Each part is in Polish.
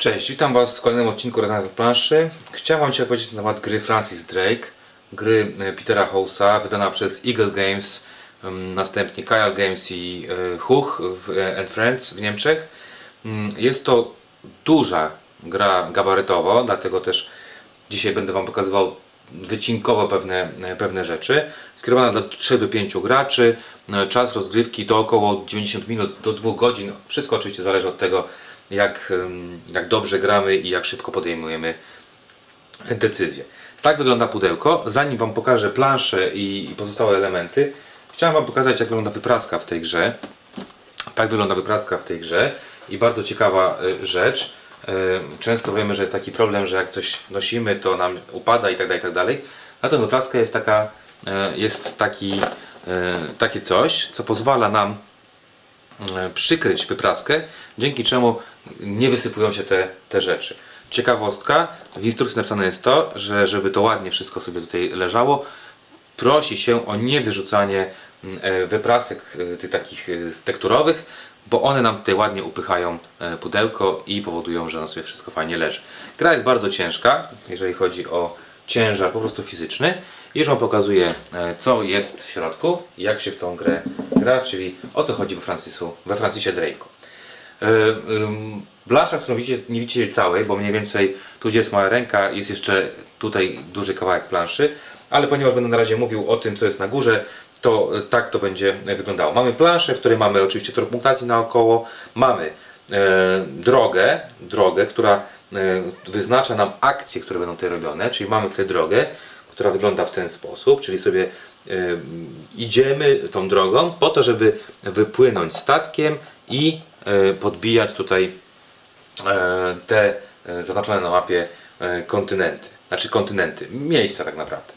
Cześć, witam Was w kolejnym odcinku Rezonans od planszy. Chciałem Wam dzisiaj powiedzieć na temat gry Francis Drake, gry e, Petera House'a, wydana przez Eagle Games, em, następnie Kyle Games i e, Huch e, and Friends w Niemczech. Mm, Jest to duża gra gabarytowo, dlatego też dzisiaj będę Wam pokazywał wycinkowo pewne, pewne rzeczy. Skierowana dla 3 do 5 graczy. Czas rozgrywki to około 90 minut do 2 godzin. Wszystko oczywiście zależy od tego, jak, jak dobrze gramy i jak szybko podejmujemy decyzje. Tak wygląda pudełko. Zanim Wam pokażę planszę i pozostałe elementy, chciałem Wam pokazać, jak wygląda wypraska w tej grze. Tak wygląda wypraska w tej grze i bardzo ciekawa y, rzecz. Y, Często wiemy, że jest taki problem, że jak coś nosimy, to nam upada i tak dalej, i tak dalej. Na tę wypraskę jest taka, y, jest taki, takie coś, co pozwala nam e, przykryć wypraskę, dzięki czemu nie wysypują się te, te rzeczy. Ciekawostka, w instrukcji napisane jest to, że żeby to ładnie wszystko sobie tutaj leżało, prosi się o niewyrzucanie e, wyprasek e, tych takich e, tekturowych, bo one nam tutaj ładnie upychają e, pudełko i powodują, że na sobie wszystko fajnie leży. Gra jest bardzo ciężka, jeżeli chodzi o ciężar po prostu fizyczny. Już Wam pokazuję, e, co jest w środku, jak się w tą grę gra, czyli o co chodzi we, Francisu, we Francisie Drake'u. E, Blansza, którą widzicie, nie widzicie całej, bo mniej więcej tu gdzie jest mała ręka, jest jeszcze tutaj duży kawałek planszy, ale ponieważ będę na razie mówił o tym, co jest na górze, to e, tak to będzie wyglądało. Mamy planszę, w której mamy oczywiście tor punktacji naokoło, mamy e, drogę, drogę, która e, wyznacza nam akcje, które będą tutaj robione, czyli mamy tutaj drogę, która wygląda w ten sposób, czyli sobie e, idziemy tą drogą po to, żeby wypłynąć statkiem i e, podbijać tutaj e, te zaznaczone na mapie kontynenty, znaczy kontynenty, miejsca tak naprawdę.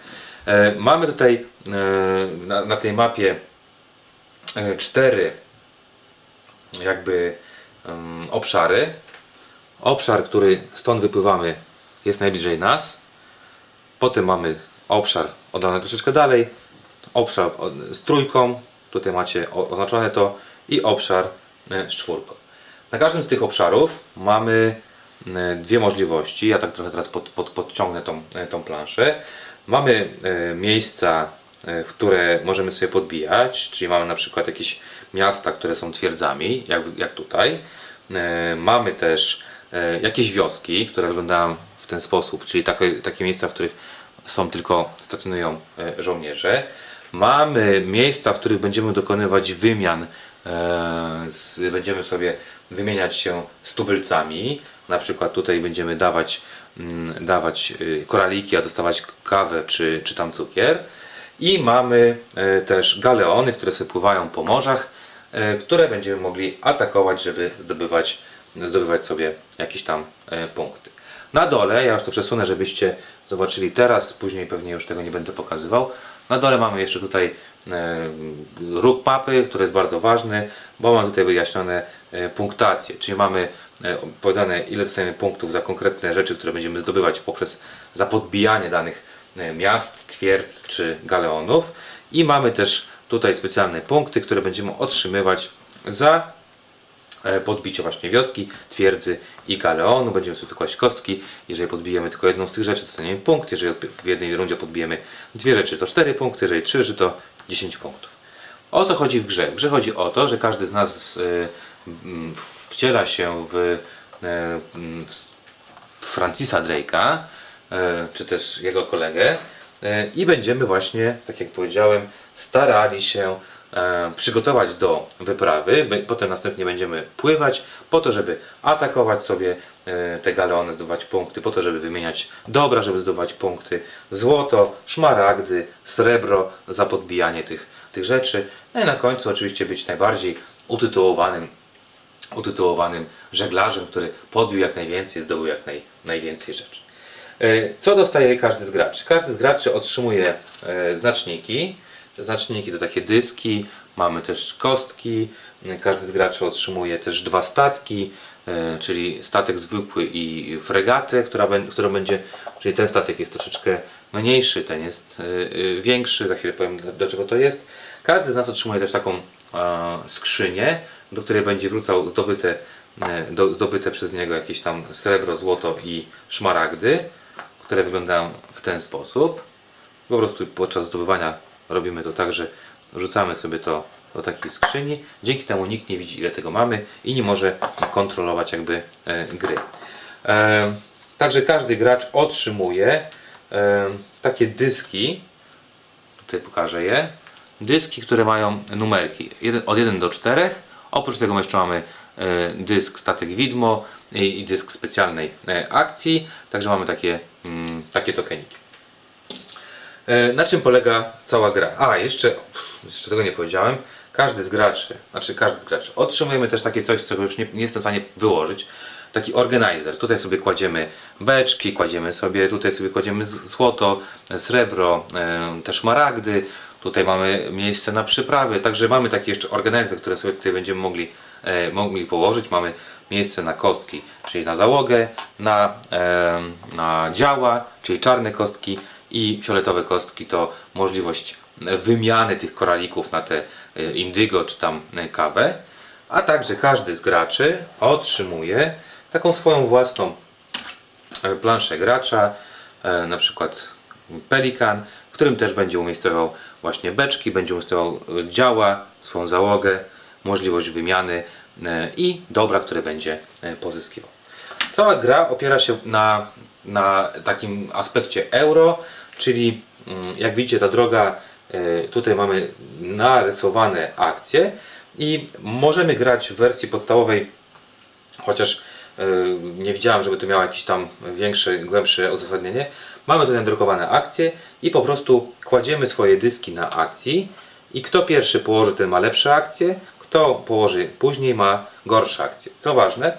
Mamy tutaj na, tej mapie cztery jakby em, obszary. Obszar, który stąd wypływamy jest najbliżej nas. Potem mamy obszar oddany troszeczkę dalej, obszar z trójką, tutaj macie oznaczone to i obszar e, z czwórką. Na każdym z tych obszarów mamy dwie możliwości. Ja tak trochę teraz pod, pod, podciągnę tą, e, tą planszę. Mamy e, miejsca, w które możemy sobie podbijać, czyli mamy na przykład jakieś miasta, które są twierdzami, jak, jak tutaj. Mamy też jakieś wioski, które wyglądają w ten sposób, czyli takie, takie miejsca, w których są tylko stacjonują e, żołnierze. Mamy miejsca, w których będziemy dokonywać wymian, e, będziemy sobie wymieniać się z tubylcami. Na przykład tutaj będziemy dawać, mm, dawać y, koraliki, a dostawać kawę czy, czy tam cukier. I mamy e, też galeony, które sobie pływają po morzach, e, które będziemy mogli atakować, żeby zdobywać, zdobywać sobie jakieś tam e, punkty. Na dole, ja już to przesunę, żebyście zobaczyli teraz, później pewnie już tego nie będę pokazywał. Na dole mamy jeszcze tutaj e, róg mapy, który jest bardzo ważny, bo mamy tutaj wyjaśnione e, punktacje, czyli mamy e, powiedziane ile dostajemy punktów za konkretne rzeczy, które będziemy zdobywać poprzez za podbijanie danych miast, twierdz czy galeonów i mamy też tutaj specjalne punkty, które będziemy otrzymywać za podbicie właśnie wioski, twierdzy i galeonu. Będziemy sobie kłaść kostki. Jeżeli podbijemy tylko jedną z tych rzeczy, dostaniemy punkt. Jeżeli w jednej rundzie podbijemy dwie rzeczy, to 4 punkty. Jeżeli trzy rzeczy, to 10 punktów. O co chodzi w grze? W grze chodzi o to, że każdy z nas e, wciela się w, e, w Francisa Drake'a, e, czy też jego kolegę e, i będziemy właśnie, tak jak powiedziałem, starali się e, przygotować do wyprawy, potem następnie będziemy pływać po to, żeby atakować sobie e, te galeony, zdobywać punkty, po to, żeby wymieniać dobra, żeby zdobywać punkty, złoto, szmaragdy, srebro za podbijanie tych, tych rzeczy, no i na końcu oczywiście być najbardziej utytułowanym utytułowanym żeglarzem, który podbił jak najwięcej, zdobył jak naj, najwięcej rzeczy. E, Co dostaje każdy z graczy? Każdy z graczy otrzymuje e, znaczniki. Te znaczniki to takie dyski, mamy też kostki. Każdy z graczy otrzymuje też dwa statki, e, czyli statek zwykły i fregatę, która, którą będzie, czyli ten statek jest troszeczkę mniejszy, ten jest e, e, większy, za chwilę powiem do czego to jest. Każdy z nas otrzymuje też taką skrzynię, do której będzie wrzucał zdobyte do, zdobyte przez niego jakieś tam srebro, złoto i szmaragdy, które wyglądają w ten sposób. Po prostu podczas zdobywania robimy to tak, że rzucamy sobie to do takiej skrzyni. Dzięki temu nikt nie widzi ile tego mamy i nie może kontrolować jakby e, gry. E, także każdy gracz otrzymuje e, takie dyski. Tutaj pokażę je. Dyski, które mają numerki od 1 do 4. Oprócz tego jeszcze mamy dysk statek widmo i, dysk specjalnej akcji. Także mamy takie, mm, takie tokeniki. E, na czym polega cała gra? A, jeszcze, jeszcze tego nie powiedziałem. Każdy z graczy, znaczy każdy z graczy, otrzymujemy też takie coś, czego już nie, nie jestem w stanie wyłożyć. Taki organizer. Tutaj sobie kładziemy beczki, kładziemy sobie, tutaj sobie kładziemy złoto, srebro, e, też maragdy. Tutaj mamy miejsce na przyprawy, także mamy taki jeszcze organizer, które sobie tutaj będziemy mogli, e, mogli położyć. Mamy miejsce na kostki, czyli na załogę, na, na działa, czyli czarne kostki i fioletowe kostki to możliwość wymiany tych koralików na te e, indygo czy tam e, kawę, a także każdy z graczy otrzymuje taką swoją własną e, planszę gracza, na przykład pelikan, w którym też będzie umiejscował właśnie beczki, będzie umiejscował działa, swoją załogę, możliwość wymiany i dobra, które będzie pozyskiwał. Cała gra opiera się na, na takim aspekcie euro, czyli mm, jak widzicie ta droga E, tutaj mamy narysowane akcje i możemy grać w wersji podstawowej, chociaż e, nie widziałem, żeby to miało jakieś tam większe, głębsze uzasadnienie. Mamy tutaj drukowane akcje i po prostu kładziemy swoje dyski na akcji i kto pierwszy położy, ten ma lepsze akcje, kto położy później ma gorsze akcje. Co ważne,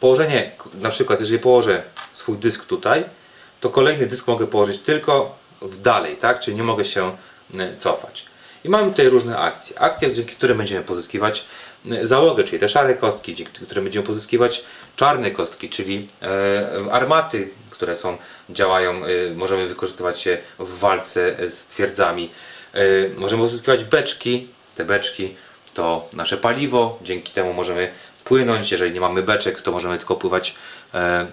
położenie, na przykład jeżeli położę swój dysk tutaj, to kolejny dysk mogę położyć tylko dalej, tak? Czyli nie mogę się E, cofać. I mamy tutaj różne akcje. Akcje, dzięki którym będziemy pozyskiwać e, załogę, czyli te szare kostki, dzięki którym będziemy pozyskiwać czarne kostki, czyli e, armaty, które są, działają, możemy wykorzystywać je w walce z twierdzami. Możemy pozyskiwać beczki, te beczki to nasze paliwo, dzięki temu możemy płynąć. Jeżeli nie mamy beczek, to możemy tylko pływać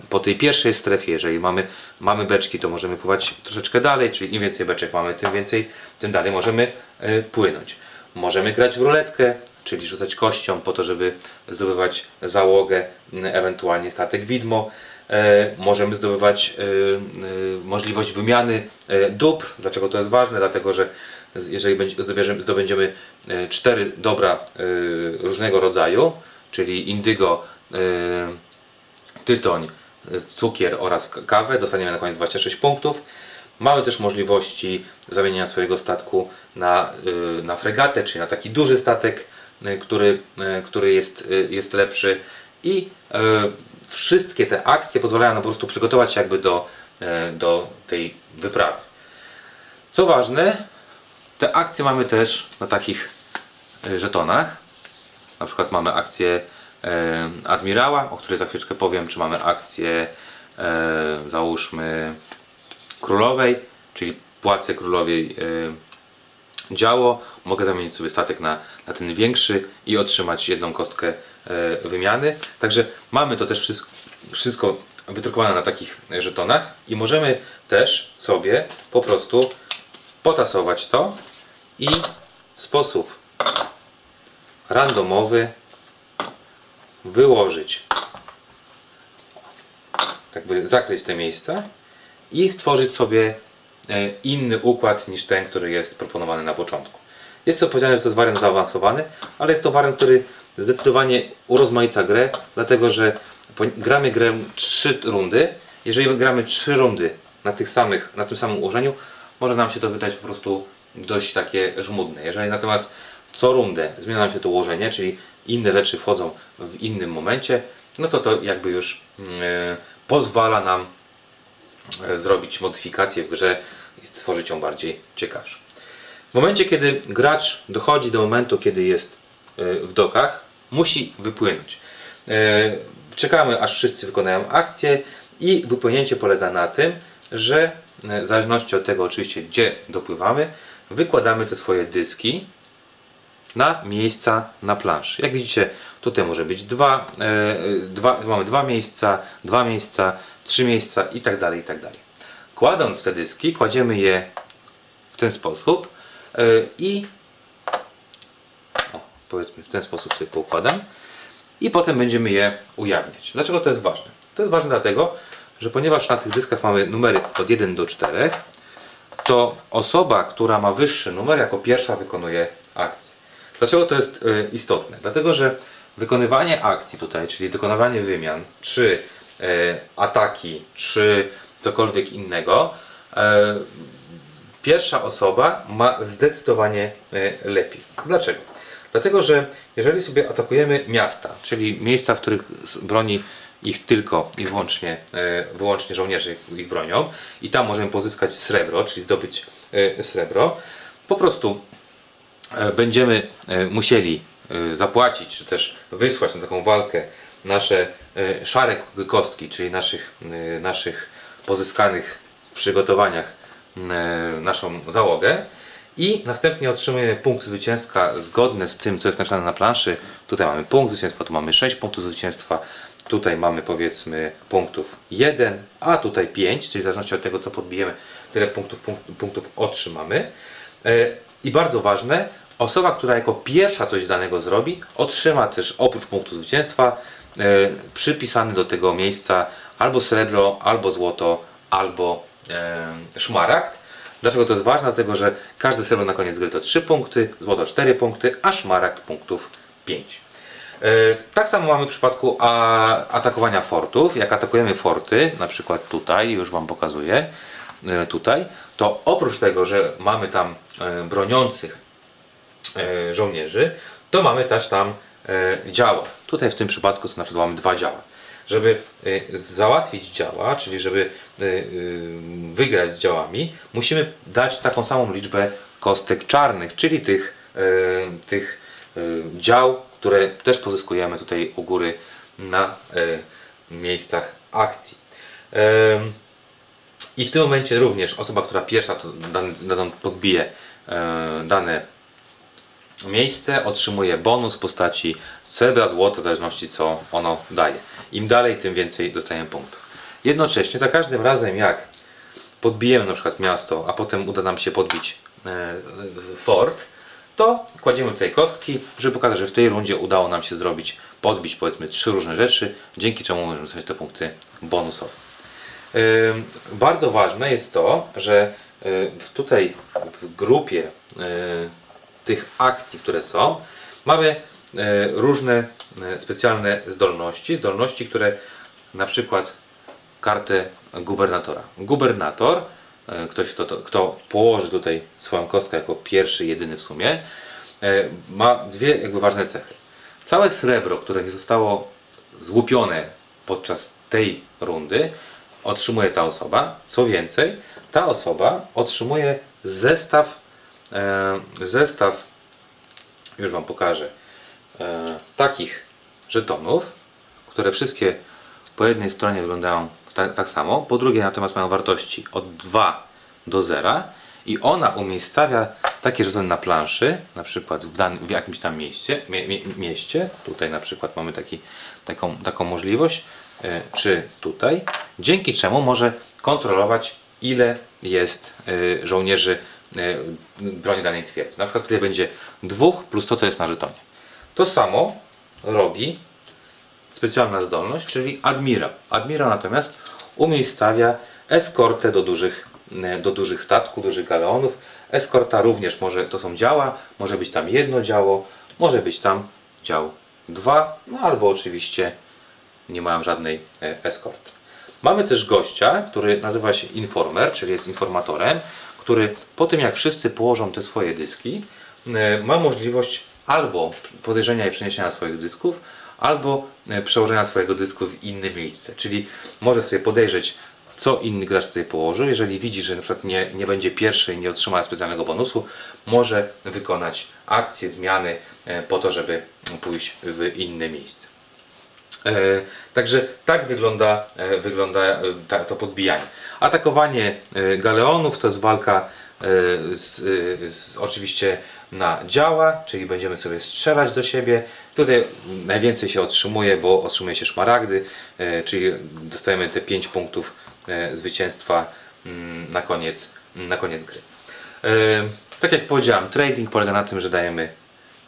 po tej pierwszej strefie. Jeżeli mamy, mamy beczki, to możemy pływać troszeczkę dalej, czyli im więcej beczek mamy, tym więcej, tym dalej możemy e, płynąć. Możemy grać w ruletkę, czyli rzucać kością po to, żeby zdobywać załogę, ewentualnie statek widmo. E, możemy zdobywać możliwość wymiany dóbr. Dlaczego to jest ważne? Dlatego, że jeżeli zdobędziemy cztery dobra różnego rodzaju, czyli indygo, tytoń, y, cukier oraz kawę. Dostaniemy na koniec 26 punktów. Mamy też możliwości zamienienia swojego statku na, y, na fregatę, czyli na taki duży statek, który, który jest, jest lepszy. I wszystkie te akcje pozwalają nam po prostu przygotować się jakby do, do tej wyprawy. Co ważne, te akcje mamy też na takich żetonach. Na przykład mamy akcję admirała, o której za chwileczkę powiem, czy mamy akcję załóżmy królowej, czyli płacę królowej działo. Mogę zamienić sobie statek na, na ten większy i otrzymać jedną kostkę e, wymiany. Także mamy to też wszystko, wszystko wydrukowane na takich żetonach i możemy też sobie po prostu potasować to i w sposób randomowy wyłożyć, tak by zakryć te miejsca i stworzyć sobie e, inny układ niż ten, który jest proponowany na początku. Jest to powiedziane, że to jest wariant zaawansowany, ale jest to wariant, który zdecydowanie urozmaica grę, dlatego że gramy grę 3 rundy. Jeżeli gramy 3 rundy na, tych samych, na tym samym ułożeniu, może nam się to wydać po prostu dość takie żmudne. Jeżeli natomiast co rundę zmienia nam się to ułożenie, czyli inne rzeczy wchodzą w innym momencie, no to to jakby już e, pozwala nam e, zrobić modyfikację w grze i stworzyć ją bardziej ciekawszą. W momencie, kiedy gracz dochodzi do momentu, kiedy jest e, w dokach, musi wypłynąć. Czekamy, aż wszyscy wykonają akcję i wypłynięcie polega na tym, że w zależności od tego oczywiście, gdzie dopływamy, wykładamy te swoje dyski na miejsca na planszy. Jak widzicie, tutaj może być dwa, e, dwa mamy dwa miejsca, dwa miejsca, trzy miejsca i tak dalej, i tak dalej. Kładąc te dyski, kładziemy je w ten sposób e, i o, powiedzmy w ten sposób sobie poukładam i potem będziemy je ujawniać. Dlaczego to jest ważne? To jest ważne dlatego, że ponieważ na tych dyskach mamy numery od 1 do 4, to osoba, która ma wyższy numer, jako pierwsza wykonuje akcję. Dlaczego to jest y, istotne? Dlatego, że wykonywanie akcji tutaj, czyli dokonywanie wymian, czy y, ataki, czy cokolwiek innego, y, pierwsza osoba ma zdecydowanie lepiej. Dlaczego? Dlatego, że jeżeli sobie atakujemy miasta, czyli miejsca, w których broni ich tylko i wyłącznie, wyłącznie żołnierze ich bronią i tam możemy pozyskać srebro, czyli zdobyć srebro, po prostu E, będziemy e, musieli e, zapłacić, czy też wysłać na taką walkę nasze szare kostki, czyli naszych, naszych pozyskanych w przygotowaniach naszą załogę i następnie otrzymujemy punkt zwycięstwa zgodne z tym, co jest napisane na planszy. Tutaj mamy punkt zwycięstwa, tu mamy 6 punktów zwycięstwa, tutaj mamy powiedzmy punktów 1, a tutaj 5, czyli w zależności od tego, co podbijemy, tyle punktów, punktów otrzymamy. I bardzo ważne, Osoba, która jako pierwsza coś danego zrobi, otrzyma też oprócz punktu zwycięstwa e, przypisany do tego miejsca albo srebro, albo złoto, albo e, szmaragd. Dlaczego to jest ważne? Dlatego, że każde srebro na koniec gry to 3 punkty, złoto 4 punkty, a szmaragd punktów 5. E, tak samo mamy w przypadku atakowania fortów. Jak atakujemy forty, na przykład tutaj, już Wam pokazuję, tutaj, to oprócz tego, że mamy tam broniących żołnierzy, to mamy też tam e, działa. Tutaj w tym przypadku to na przykład mamy dwa działa. Żeby e, załatwić działa, czyli żeby wygrać z działami, musimy dać taką samą liczbę kostek czarnych, czyli tych, tych dział, które też pozyskujemy tutaj u góry na miejscach akcji. I w tym momencie również osoba, która pierwsza daną podbije dane miejsce otrzymuje bonus w postaci srebra, złota, w zależności co ono daje. Im dalej, tym więcej dostajemy punktów. Jednocześnie za każdym razem jak podbijemy na przykład miasto, a potem uda nam się podbić e, fort, to kładziemy tutaj kostki, żeby pokazać, że w tej rundzie udało nam się zrobić, podbić powiedzmy trzy różne rzeczy, dzięki czemu możemy dostać te punkty bonusowe. Bardzo ważne jest to, że e, tutaj w grupie tych akcji, które są, mamy e, różne e, specjalne zdolności. Zdolności, które na przykład kartę gubernatora. Gubernator, e, ktoś kto, kto położy tutaj swoją kostkę jako pierwszy, jedyny w sumie, ma dwie jakby ważne cechy. Całe srebro, które nie zostało złupione podczas tej rundy, otrzymuje ta osoba. Co więcej, ta osoba otrzymuje zestaw zestaw, już Wam pokażę, e, takich żetonów, które wszystkie po jednej stronie wyglądają tak, tak samo, po drugiej natomiast mają wartości od 2 do 0 i ona umiejscawia takie żetony na planszy, na przykład w, dan, w jakimś tam mieście, mie, mie, mieście, tutaj na przykład mamy taki, taką, taką możliwość, e, czy tutaj, dzięki czemu może kontrolować ile jest żołnierzy E, broni danej twierdzy. Na przykład tutaj będzie dwóch plus to, co jest na żetonie. To samo robi specjalna zdolność, czyli admirał. Admirał natomiast umiejscawia eskortę do dużych, e, do dużych statków, dużych galeonów. Eskorta również może, to są działa, może być tam jedno działo, może być tam dział dwa, no albo oczywiście nie mają żadnej e, eskorty. Mamy też gościa, który nazywa się informer, czyli jest informatorem który po tym jak wszyscy położą te swoje dyski, e, ma możliwość albo podejrzenia i przeniesienia swoich dysków, albo e, przełożenia swojego dysku w inne miejsce. Czyli może sobie podejrzeć, co inny gracz tutaj położył. Jeżeli widzi, że na przykład nie, nie będzie pierwszy i nie otrzyma specjalnego bonusu, może wykonać akcję zmiany e, po to, żeby pójść w inne miejsce. E, także tak wygląda, e, wygląda e, to podbijanie. Atakowanie galeonów to jest walka z, z, oczywiście na działa, czyli będziemy sobie strzelać do siebie. Tutaj najwięcej się otrzymuje, bo otrzymuje się szmaragdy, czyli dostajemy te 5 punktów zwycięstwa mm, na koniec, na koniec gry. Tak jak powiedziałem, trading polega na tym, że dajemy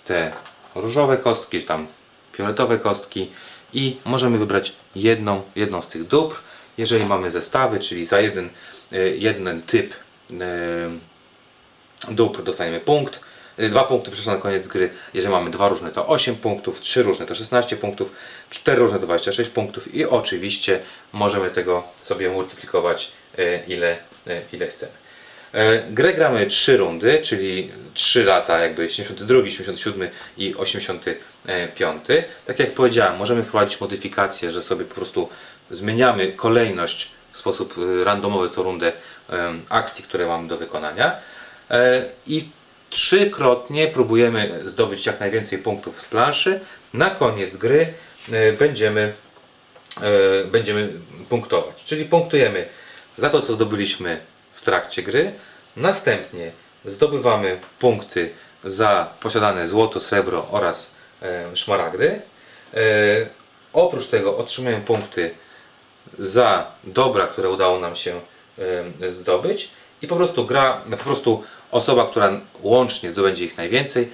te różowe kostki, czy tam fioletowe kostki i możemy wybrać jedną, jedną z tych dóbr. Jeżeli mamy zestawy, czyli za jeden, e, jeden typ e, dóbr dostaniemy punkt, e, dwa punkty przyszło na koniec gry. Jeżeli mamy dwa różne to 8 punktów, trzy różne to 16 punktów, cztery różne to 26 punktów i oczywiście możemy tego sobie multiplikować ile, ile chcemy. E, Grę gramy 3 rundy, czyli 3 lata, jakby 72, 77 i 85. Tak jak powiedziałem, możemy wprowadzić modyfikacje, że sobie po prostu zmieniamy kolejność w sposób e, randomowy co rundę em, akcji, które mamy do wykonania. E, I trzykrotnie próbujemy zdobyć jak najwięcej punktów z planszy. Na koniec gry e, będziemy e, będziemy punktować. Czyli punktujemy za to, co zdobyliśmy w trakcie gry. Następnie zdobywamy punkty za posiadane złoto, srebro oraz e, szmaragdy. E, oprócz tego otrzymujemy punkty za dobra, które udało nam się e, zdobyć i po prostu gra, po prostu osoba, która łącznie zdobędzie ich najwięcej,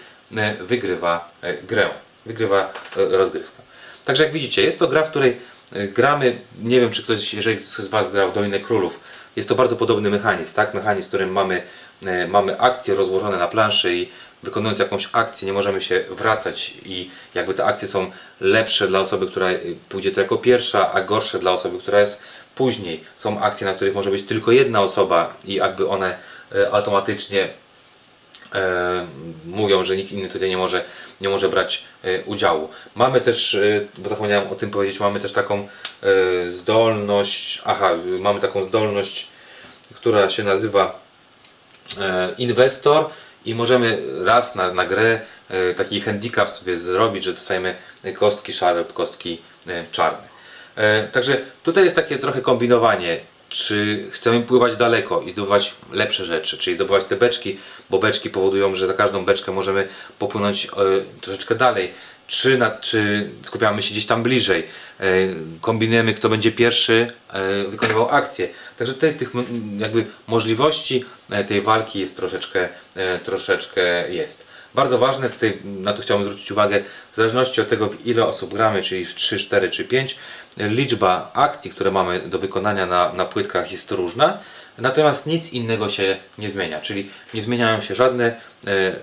wygrywa grę, wygrywa rozgrywkę. Także jak widzicie, jest to gra, w której gramy, nie wiem czy ktoś, jeżeli ktoś z Was grał w Dolinę Królów, jest to bardzo podobny mechanizm, tak? Mechanizm, w którym mamy, e, mamy akcje rozłożone na planszy i wykonując jakąś akcję nie możemy się wracać i jakby te akcje są lepsze dla osoby, która e, pójdzie to jako pierwsza, a gorsze dla osoby, która jest później. Są akcje, na których może być tylko jedna osoba i jakby one e, automatycznie mówią, że nikt inny tutaj nie może, nie może brać e, udziału. Mamy też, e, bo zapomniałem o tym powiedzieć, mamy też taką e, zdolność, aha, mamy taką zdolność, która się nazywa e, inwestor i możemy raz na, na grę e, taki handicap sobie zrobić, że dostajemy kostki szare lub kostki e, czarne. E, Także tutaj jest takie trochę kombinowanie, czy chcemy pływać daleko i zdobywać lepsze rzeczy, czyli zdobywać te beczki, bo beczki powodują, że za każdą beczkę możemy popłynąć e, troszeczkę dalej, czy, na, czy skupiamy się gdzieś tam bliżej, e, kombinujemy kto będzie pierwszy e, wykonywał akcję. Także tutaj tych jakby możliwości tej walki jest troszeczkę, troszeczkę jest. Bardzo ważne, tutaj na to chciałbym zwrócić uwagę, w zależności od tego w ile osób gramy, czyli w 3, 4 czy 5, liczba akcji, które mamy do wykonania na, na płytkach jest różna, natomiast nic innego się nie zmienia, czyli nie zmieniają się żadne, e,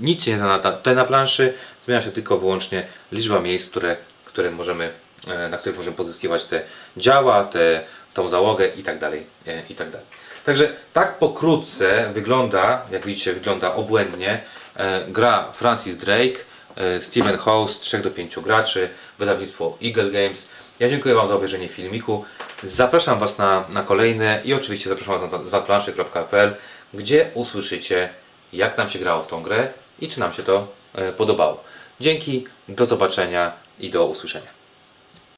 nic się nie zmienia tutaj na planszy, zmienia się tylko wyłącznie liczba miejsc, które, które możemy, e, na których możemy pozyskiwać te działa, te, tą załogę i tak dalej, e, i tak dalej. Także tak pokrótce wygląda, jak widzicie, wygląda obłędnie gra Francis Drake, e, Steven House, 3 do 5 graczy, wydawnictwo Eagle Games. Ja dziękuję Wam za obejrzenie filmiku. Zapraszam Was na, na kolejne i oczywiście zapraszam Was na zaplanszy.pl, gdzie usłyszycie, jak nam się grało w tą grę i czy nam się to e, podobało. Dzięki, do zobaczenia i do usłyszenia.